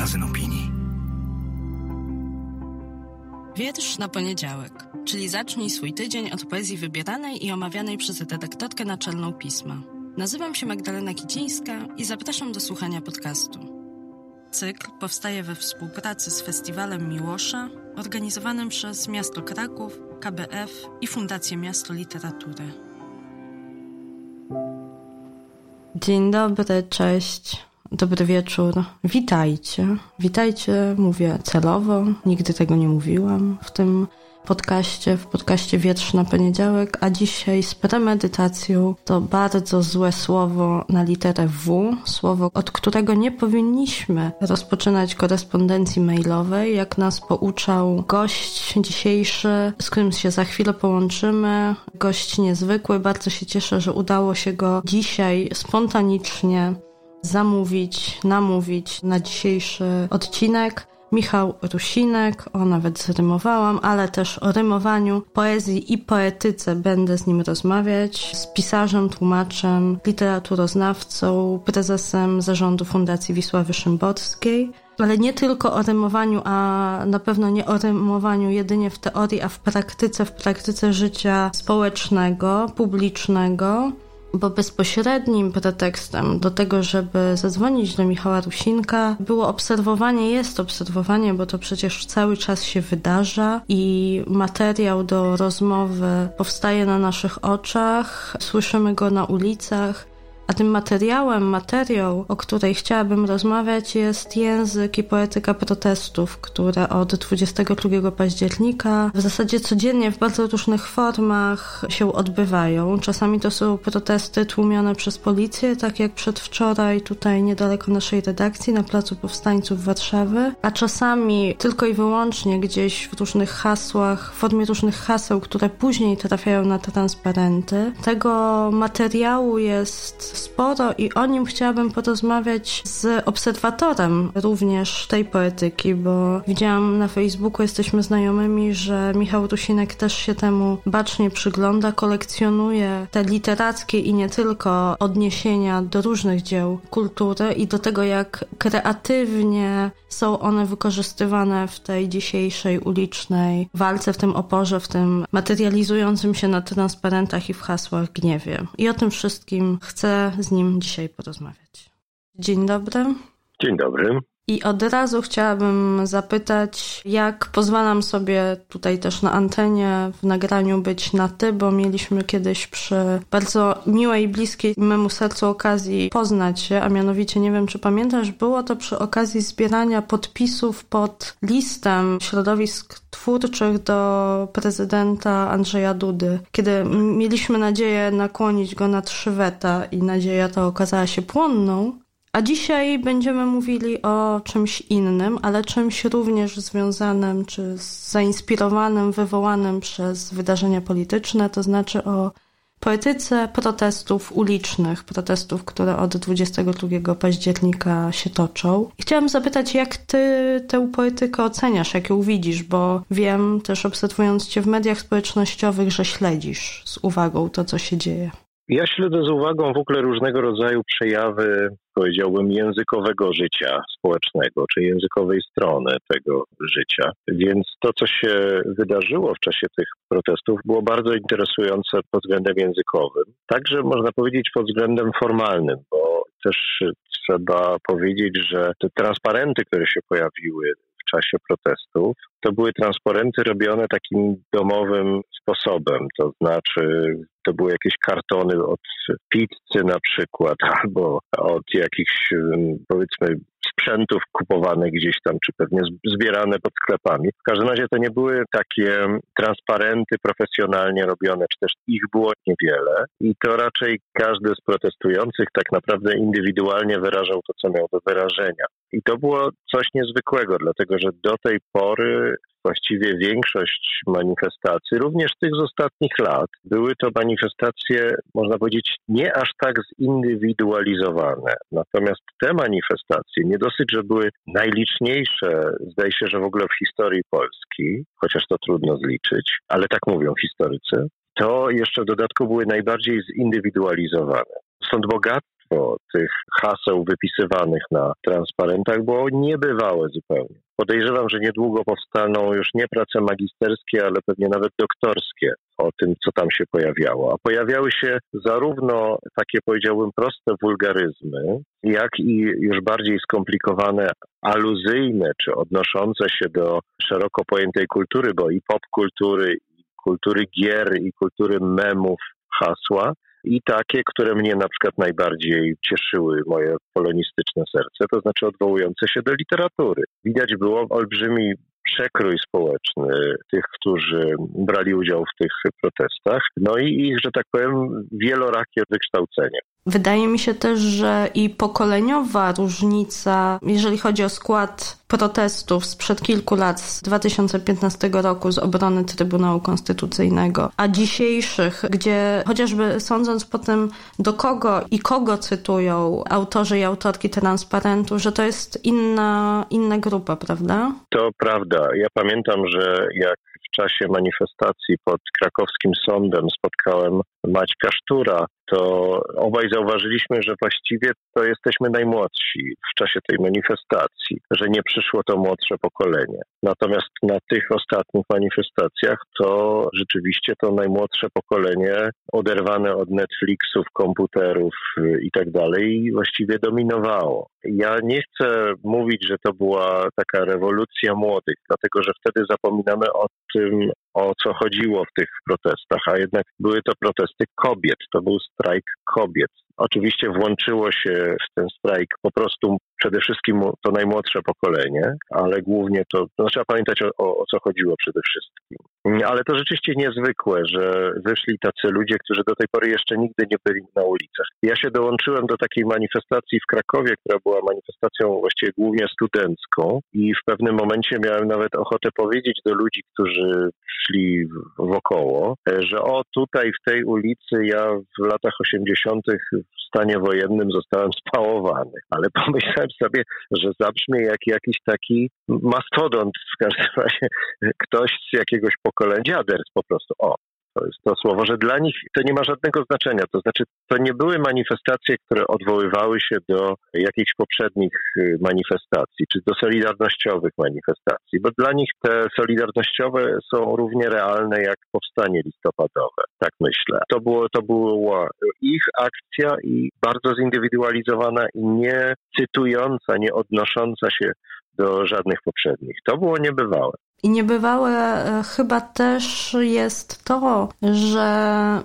magazyn opinii. Wiersz na poniedziałek, czyli zacznij swój tydzień od poezji wybieranej i omawianej przez redaktorkę naczelną pisma. Nazywam się Magdalena Kicińska i zapraszam do słuchania podcastu. Cykl powstaje we współpracy z Festiwalem Miłosza, organizowanym przez Miasto Kraków, KBF i Fundację Miasto Literatury. Dzień dobry, cześć. Dobry wieczór. Witajcie. Witajcie, mówię celowo. Nigdy tego nie mówiłam w tym podcaście, w podcaście Wietrz na poniedziałek, a dzisiaj z premedytacją to bardzo złe słowo na literę W, słowo, od którego nie powinniśmy rozpoczynać korespondencji mailowej, jak nas pouczał gość dzisiejszy, z którym się za chwilę połączymy. Gość niezwykły, bardzo się cieszę, że udało się go dzisiaj spontanicznie zamówić, namówić na dzisiejszy odcinek. Michał Rusinek, o nawet zrymowałam, ale też o rymowaniu, poezji i poetyce będę z nim rozmawiać, z pisarzem, tłumaczem, literaturoznawcą, prezesem zarządu Fundacji Wisławy Szymborskiej. Ale nie tylko o rymowaniu, a na pewno nie o rymowaniu jedynie w teorii, a w praktyce, w praktyce życia społecznego, publicznego bo bezpośrednim pretekstem do tego, żeby zadzwonić do Michała Rusinka, było obserwowanie, jest obserwowanie, bo to przecież cały czas się wydarza i materiał do rozmowy powstaje na naszych oczach, słyszymy go na ulicach. A tym materiałem, materiał, o której chciałabym rozmawiać, jest język i poetyka protestów, które od 22 października w zasadzie codziennie w bardzo różnych formach się odbywają. Czasami to są protesty tłumione przez policję, tak jak przedwczoraj tutaj niedaleko naszej redakcji na Placu Powstańców Warszawy, a czasami tylko i wyłącznie gdzieś w różnych hasłach, w formie różnych haseł, które później trafiają na transparenty. Tego materiału jest sporo i o nim chciałabym porozmawiać z obserwatorem również tej poetyki, bo widziałam na Facebooku, jesteśmy znajomymi, że Michał Rusinek też się temu bacznie przygląda, kolekcjonuje te literackie i nie tylko odniesienia do różnych dzieł kultury i do tego, jak kreatywnie są one wykorzystywane w tej dzisiejszej ulicznej walce, w tym oporze, w tym materializującym się na transparentach i w hasłach gniewie. I o tym wszystkim chcę z nim dzisiaj porozmawiać. Dzień dobry. Dzień dobry. I od razu chciałabym zapytać, jak pozwalam sobie tutaj też na antenie w nagraniu być na ty, bo mieliśmy kiedyś przy bardzo miłej, bliskiej memu sercu okazji poznać się, a mianowicie nie wiem, czy pamiętasz, było to przy okazji zbierania podpisów pod listem środowisk twórczych do prezydenta Andrzeja Dudy, kiedy mieliśmy nadzieję nakłonić go na trzy weta i nadzieja ta okazała się płonną. A dzisiaj będziemy mówili o czymś innym, ale czymś również związanym czy zainspirowanym, wywołanym przez wydarzenia polityczne, to znaczy o poetyce protestów ulicznych, protestów, które od 22 października się toczą. I chciałam zapytać, jak ty tę poetykę oceniasz, jak ją widzisz, bo wiem też obserwując cię w mediach społecznościowych, że śledzisz z uwagą to, co się dzieje. Ja śledzę z uwagą w ogóle różnego rodzaju przejawy, powiedziałbym, językowego życia społecznego, czy językowej strony tego życia. Więc to, co się wydarzyło w czasie tych protestów, było bardzo interesujące pod względem językowym. Także można powiedzieć pod względem formalnym, bo też trzeba powiedzieć, że te transparenty, które się pojawiły w czasie protestów, to były transparenty robione takim domowym sposobem, to znaczy to były jakieś kartony od pizzy na przykład, albo od jakichś powiedzmy sprzętów kupowanych gdzieś tam, czy pewnie zbierane pod sklepami. W każdym razie to nie były takie transparenty profesjonalnie robione, czy też ich było niewiele. I to raczej każdy z protestujących tak naprawdę indywidualnie wyrażał to, co miał do wyrażenia. I to było coś niezwykłego, dlatego że do tej pory właściwie większość manifestacji, również tych z ostatnich lat, były to manifestacje, można powiedzieć, nie aż tak zindywidualizowane. Natomiast te manifestacje nie dosyć, że były najliczniejsze, zdaje się, że w ogóle w historii Polski, chociaż to trudno zliczyć, ale tak mówią historycy, to jeszcze w dodatku były najbardziej zindywidualizowane. Stąd bogactwo tych haseł wypisywanych na transparentach było niebywałe zupełnie. Podejrzewam, że niedługo powstaną już nie prace magisterskie, ale pewnie nawet doktorskie o tym, co tam się pojawiało. A pojawiały się zarówno takie, powiedziałbym, proste wulgaryzmy, jak i już bardziej skomplikowane, aluzyjne czy odnoszące się do szeroko pojętej kultury, bo i popkultury, i kultury gier, i kultury memów hasła i takie, które mnie na przykład najbardziej cieszyły moje polonistyczne serce, to znaczy odwołujące się do literatury. Widać było olbrzymi przekrój społeczny tych, którzy brali udział w tych protestach, no i ich, że tak powiem, wielorakie wykształcenie. Wydaje mi się też, że i pokoleniowa różnica, jeżeli chodzi o skład protestów sprzed kilku lat, z 2015 roku, z obrony Trybunału Konstytucyjnego, a dzisiejszych, gdzie chociażby sądząc po tym, do kogo i kogo cytują autorzy i autorki transparentu, że to jest inna, inna grupa, prawda? To prawda. Ja pamiętam, że jak w czasie manifestacji pod krakowskim sądem spotkałem Maćka Sztura, to obaj zauważyliśmy, że właściwie to jesteśmy najmłodsi w czasie tej manifestacji, że nie przyszło to młodsze pokolenie. Natomiast na tych ostatnich manifestacjach to rzeczywiście to najmłodsze pokolenie oderwane od Netflixów, komputerów i tak dalej właściwie dominowało. Ja nie chcę mówić, że to była taka rewolucja młodych, dlatego że wtedy zapominamy o tym, o co chodziło w tych protestach, a jednak były to protesty kobiet, to był strajk kobiet. Oczywiście włączyło się w ten strajk po prostu przede wszystkim to najmłodsze pokolenie, ale głównie to, trzeba pamiętać o, o, o co chodziło przede wszystkim. Ale to rzeczywiście niezwykłe, że wyszli tacy ludzie, którzy do tej pory jeszcze nigdy nie byli na ulicach. Ja się dołączyłem do takiej manifestacji w Krakowie, która była manifestacją właściwie głównie studencką i w pewnym momencie miałem nawet ochotę powiedzieć do ludzi, którzy szli wokoło, że o tutaj w tej ulicy ja w latach 80. w stanie wojennym zostałem spałowany. Ale pomyślałem sobie, że zabrzmie jak jakiś taki mastodont w każdym razie, ktoś z jakiegoś pokolenia, po prostu. O, to jest to słowo, że dla nich to nie ma żadnego znaczenia. To znaczy, to nie były manifestacje, które odwoływały się do jakichś poprzednich y, manifestacji, czy do solidarnościowych manifestacji, bo dla nich te solidarnościowe są równie realne jak powstanie listopadowe, tak myślę. To, było, to była ich akcja i bardzo zindywidualizowana i nie cytująca, nie odnosząca się do żadnych poprzednich. To było niebywałe. I niebywałe e, chyba też jest to, że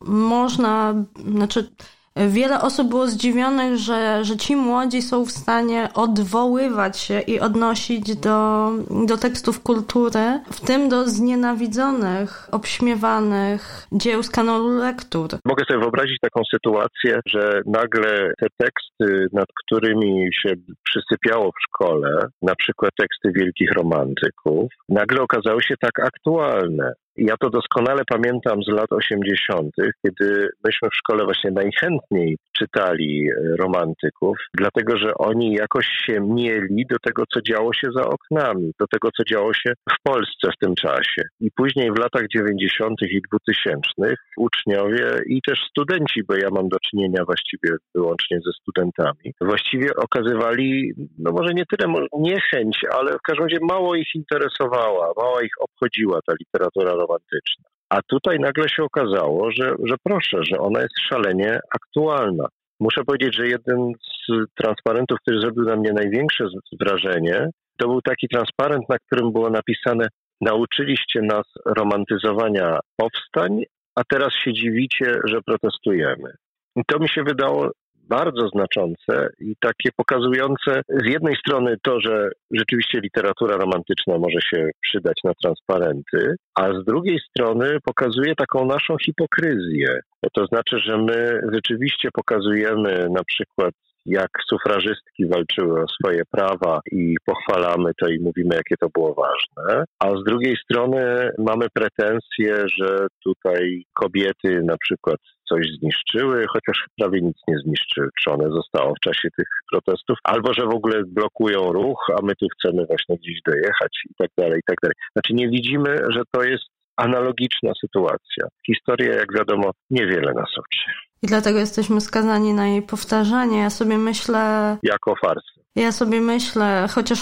można, znaczy Wiele osób było zdziwionych, że, że ci młodzi są w stanie odwoływać się i odnosić do, do tekstów kultury, w tym do znienawidzonych, obśmiewanych dzieł z kanonu lektur. Mogę sobie wyobrazić taką sytuację, że nagle te teksty, nad którymi się przysypiało w szkole, na przykład teksty wielkich romantyków, nagle okazały się tak aktualne. Ja to doskonale pamiętam z lat 80., kiedy myśmy w szkole właśnie najchętniej czytali e, romantyków, dlatego że oni jakoś się mieli do tego, co działo się za oknami, do tego, co działo się w Polsce w tym czasie. I później w latach 90. i 2000 uczniowie i też studenci, bo ja mam do czynienia właściwie wyłącznie ze studentami, właściwie okazywali, no może nie tyle niechęć, ale w każdym razie mało ich interesowała, mało ich obchodziła ta literatura romantyczna. A tutaj nagle się okazało, że, że proszę, że ona jest szalenie aktualna. Muszę powiedzieć, że jeden z transparentów, który zrobił na mnie największe wrażenie, to był taki transparent, na którym było napisane: Nauczyliście nas romantyzowania powstań, a teraz się dziwicie, że protestujemy. I to mi się wydało bardzo znaczące i takie pokazujące z jednej strony to, że rzeczywiście literatura romantyczna może się przydać na transparenty, a z drugiej strony pokazuje taką naszą hipokryzję. To znaczy, że my rzeczywiście pokazujemy na przykład jak sufrażystki walczyły o swoje prawa i pochwalamy to i mówimy, jakie to było ważne, a z drugiej strony mamy pretensje, że tutaj kobiety na przykład coś zniszczyły, chociaż prawie nic nie zniszczone zostało w czasie tych protestów, albo że w ogóle blokują ruch, a my tu chcemy właśnie gdzieś dojechać i tak dalej, i tak dalej. Znaczy nie widzimy, że to jest analogiczna sytuacja. Historia, jak wiadomo, niewiele nas uczy. I dlatego jesteśmy skazani na jej powtarzanie. Ja sobie myślę. Jako farsy. Ja sobie myślę, chociaż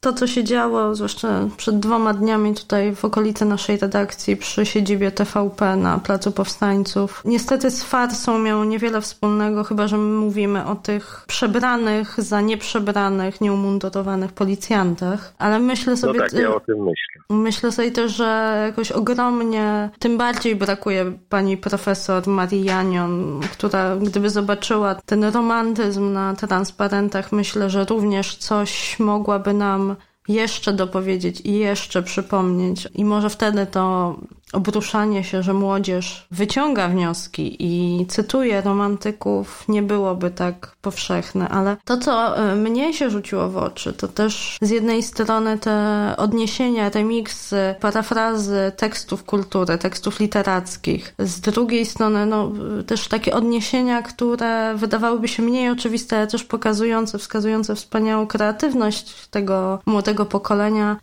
to, co się działo, zwłaszcza przed dwoma dniami tutaj w okolicy naszej redakcji przy siedzibie TVP na Placu Powstańców, niestety z farsą miało niewiele wspólnego, chyba że my mówimy o tych przebranych za nieprzebranych, nieumundurowanych policjantach. Ale myślę sobie... No tak, ja o tym myślę. Myślę sobie też, że jakoś ogromnie, tym bardziej brakuje pani profesor Marii Janion, która gdyby zobaczyła ten romantyzm na transparentach, myślę, że również coś mogłaby nam jeszcze dopowiedzieć i jeszcze przypomnieć. I może wtedy to obruszanie się, że młodzież wyciąga wnioski i cytuje romantyków, nie byłoby tak powszechne, ale to, co e, mnie się rzuciło w oczy, to też z jednej strony te odniesienia, remiksy, parafrazy tekstów kultury, tekstów literackich, z drugiej strony no, też takie odniesienia, które wydawałyby się mniej oczywiste, ale też pokazujące, wskazujące wspaniałą kreatywność tego młodego pokolenia.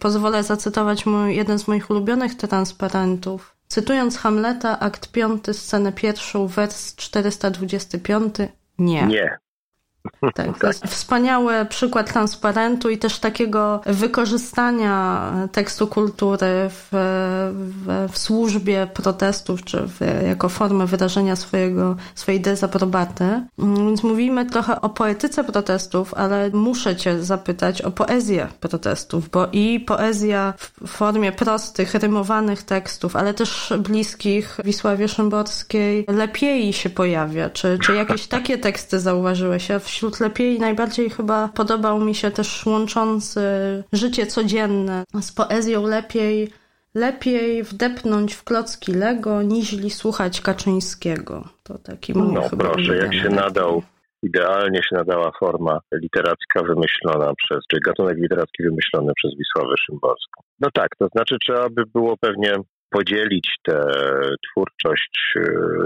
Pozwolę zacytować mój, jeden z moich ulubionych transparentów, Cytując Hamleta, akt 5, scenę pierwszą, wers 425, nie. Nie. Tak, to jest wspaniały przykład transparentu i też takiego wykorzystania tekstu kultury w, w, w służbie protestów, czy w, jako formę wyrażenia swojego, swojej dezaprobaty. Więc mówimy trochę o poetyce protestów, ale muszę cię zapytać o poezję protestów, bo i poezja w formie prostych, rymowanych tekstów, ale też bliskich Wisławie Szymborskiej lepiej się pojawia. Czy, czy jakieś takie teksty zauważyłeś? Ja wśród lepiej najbardziej chyba podobał mi się też łączący życie codzienne z poezją lepiej lepiej wdepnąć w klocki Lego, niźli słuchać Kaczyńskiego. To taki mój No proszę, jak się nadał, idealnie się nadała forma literacka wymyślona przez, czy gatunek literacki wymyślony przez Wisławę Szymborską. No tak, to znaczy trzeba by było pewnie podzielić tę twórczość e,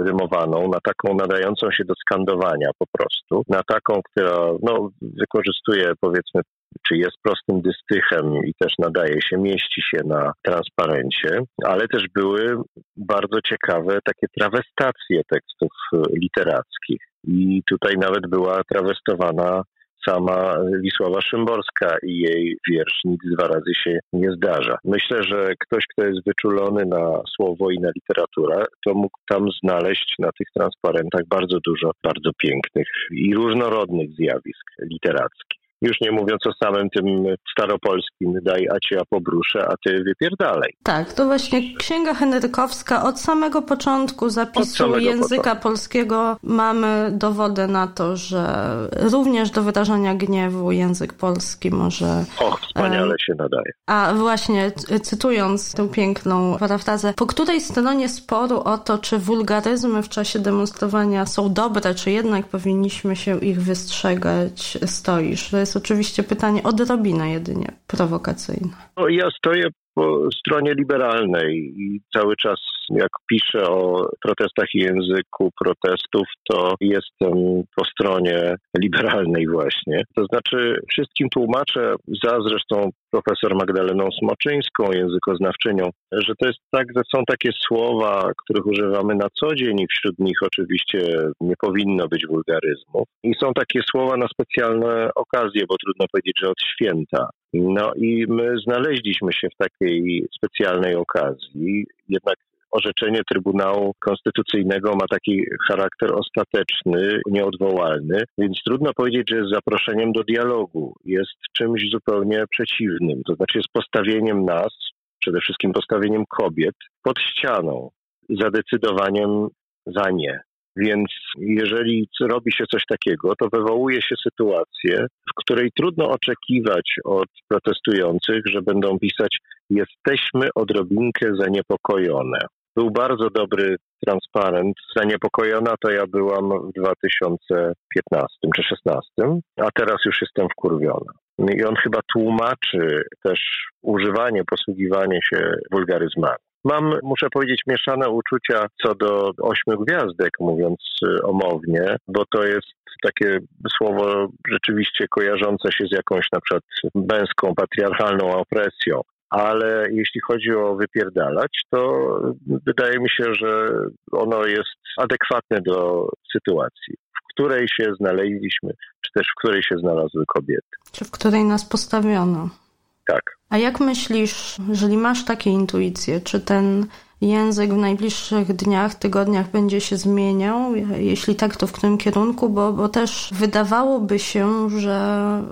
rymowaną na taką nadającą się do skandowania po prostu, na taką, która no, wykorzystuje powiedzmy czy jest prostym dystychem i też nadaje się, mieści się na transparencie, ale też były bardzo ciekawe takie trawestacje tekstów e, literackich. I tutaj nawet była trawestowana sama Wisława Szymborska i jej wiersz Nic dwa razy się nie zdarza. Myślę, że ktoś, kto jest wyczulony na słowo i na literaturę, to mógł tam znaleźć na tych transparentach bardzo dużo bardzo pięknych i różnorodnych zjawisk literackich. Już nie mówiąc o samym tym staropolskim daj, a cię ja pobruszę, a ty wypierdalej. Tak, to właśnie Księga Henrykowska od samego początku zapisu samego języka początku. polskiego mamy dowody na to, że również do wydarzenia gniewu język polski może... Och, wspaniale się nadaje. A właśnie, cytując tę piękną parafrazę, po której stronie sporu o to, czy wulgaryzmy w czasie demonstrowania są dobre, czy jednak powinniśmy się ich wystrzegać, stoisz? To jest oczywiście pytanie odrobinę jedynie prowokacyjne. No, ja stoję po stronie liberalnej i cały czas jak piszę o protestach i języku protestów, to jestem po stronie liberalnej właśnie. To znaczy wszystkim tłumaczę, za zresztą profesor Magdaleną Smoczyńską, językoznawczynią, że to jest tak, że są takie słowa, których używamy na co dzień i wśród nich oczywiście nie powinno być wulgaryzmów. I są takie słowa na specjalne okazje, bo trudno powiedzieć, że od święta. No i my znaleźliśmy się w takiej specjalnej okazji. Jednak orzeczenie Trybunału Konstytucyjnego ma taki charakter ostateczny, nieodwołalny, więc trudno powiedzieć, że jest zaproszeniem do dialogu. Jest czymś zupełnie przeciwnym, to znaczy jest postawieniem nas, przede wszystkim postawieniem kobiet pod ścianą, zadecydowaniem za nie. Więc jeżeli robi się coś takiego, to wywołuje się sytuację, w której trudno oczekiwać od protestujących, że będą pisać jesteśmy odrobinkę zaniepokojone. Był bardzo dobry transparent. Zaniepokojona to ja byłam w 2015 czy 2016, a teraz już jestem wkurwiona. I on chyba tłumaczy też używanie, posługiwanie się wulgaryzmami. Mam, muszę powiedzieć, mieszane uczucia co do ośmiu gwiazdek, mówiąc y, omownie, bo to jest takie słowo rzeczywiście kojarzące się z jakąś na przykład męską, patriarchalną opresją. ale jeśli chodzi o wypierdalać, to wydaje mi się, że ono jest adekwatne do sytuacji, w której się znaleźliśmy, czy też w której się znalazły kobiety. Czy w której nas postawiono. Tak. A jak myślisz, jeżeli masz takie intuicje, czy ten język w najbliższych dniach, tygodniach będzie się zmieniał? Jeśli tak, to w którym kierunku? Bo, bo też wydawałoby się, że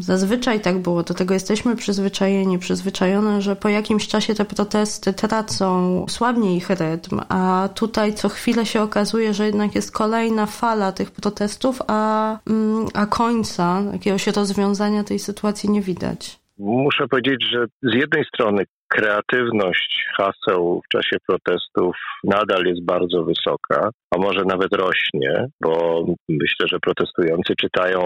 zazwyczaj tak było, do tego jesteśmy przyzwyczajeni, przyzwyczajone, że po jakimś czasie te protesty tracą, słabnie ich rytm, a tutaj co chwilę się okazuje, że jednak jest kolejna fala tych protestów, a, mm, a końca, jakiegoś rozwiązania tej sytuacji nie widać. Muszę powiedzieć, że z jednej strony kreatywność haseł w czasie protestów nadal jest bardzo wysoka, a może nawet rośnie, bo myślę, że protestujący czytają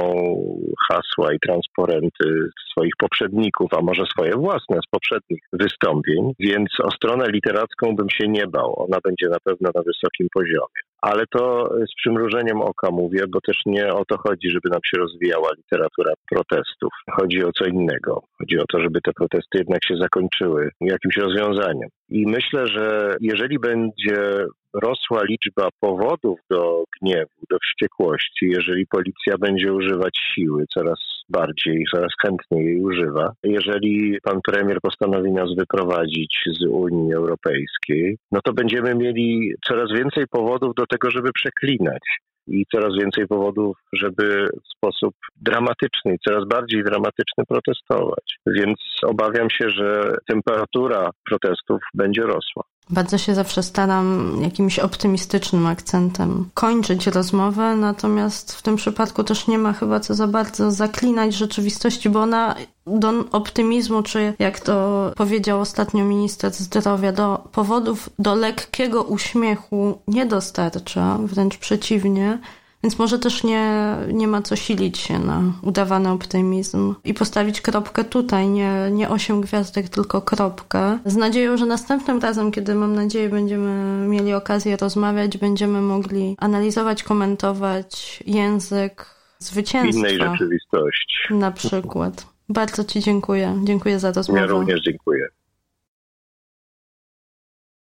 hasła i transparenty swoich poprzedników, a może swoje własne z poprzednich wystąpień, więc o stronę literacką bym się nie bał. Ona będzie na pewno na wysokim poziomie. Ale to z przymrużeniem oka mówię, bo też nie o to chodzi, żeby nam się rozwijała literatura protestów. Chodzi o co innego. Chodzi o to, żeby te protesty jednak się zakończyły jakimś rozwiązaniem. I myślę, że jeżeli będzie rosła liczba powodów do gniewu, do wściekłości, jeżeli policja będzie używać siły coraz bardziej, coraz chętniej jej używa, jeżeli pan premier postanowi nas wyprowadzić z Unii Europejskiej, no to będziemy mieli coraz więcej powodów do tego, żeby przeklinać i coraz więcej powodów, żeby w sposób dramatyczny, coraz bardziej dramatyczny protestować. Więc obawiam się, że temperatura protestów będzie rosła. Bardzo się zawsze staram jakimś optymistycznym akcentem kończyć rozmowę, natomiast w tym przypadku też nie ma chyba co za bardzo zaklinać rzeczywistości, bo ona do optymizmu, czy jak to powiedział ostatnio minister zdrowia, do powodów do lekkiego uśmiechu nie dostarcza, wręcz przeciwnie. Więc może też nie, nie ma co silić się na udawany optymizm i postawić kropkę tutaj, nie, nie osiem gwiazdek, tylko kropkę. Z nadzieją, że następnym razem, kiedy mam nadzieję będziemy mieli okazję rozmawiać, będziemy mogli analizować, komentować język zwycięstwa. Innej rzeczywistości. Na przykład. Bardzo Ci dziękuję. Dziękuję za rozmowę. Ja również dziękuję.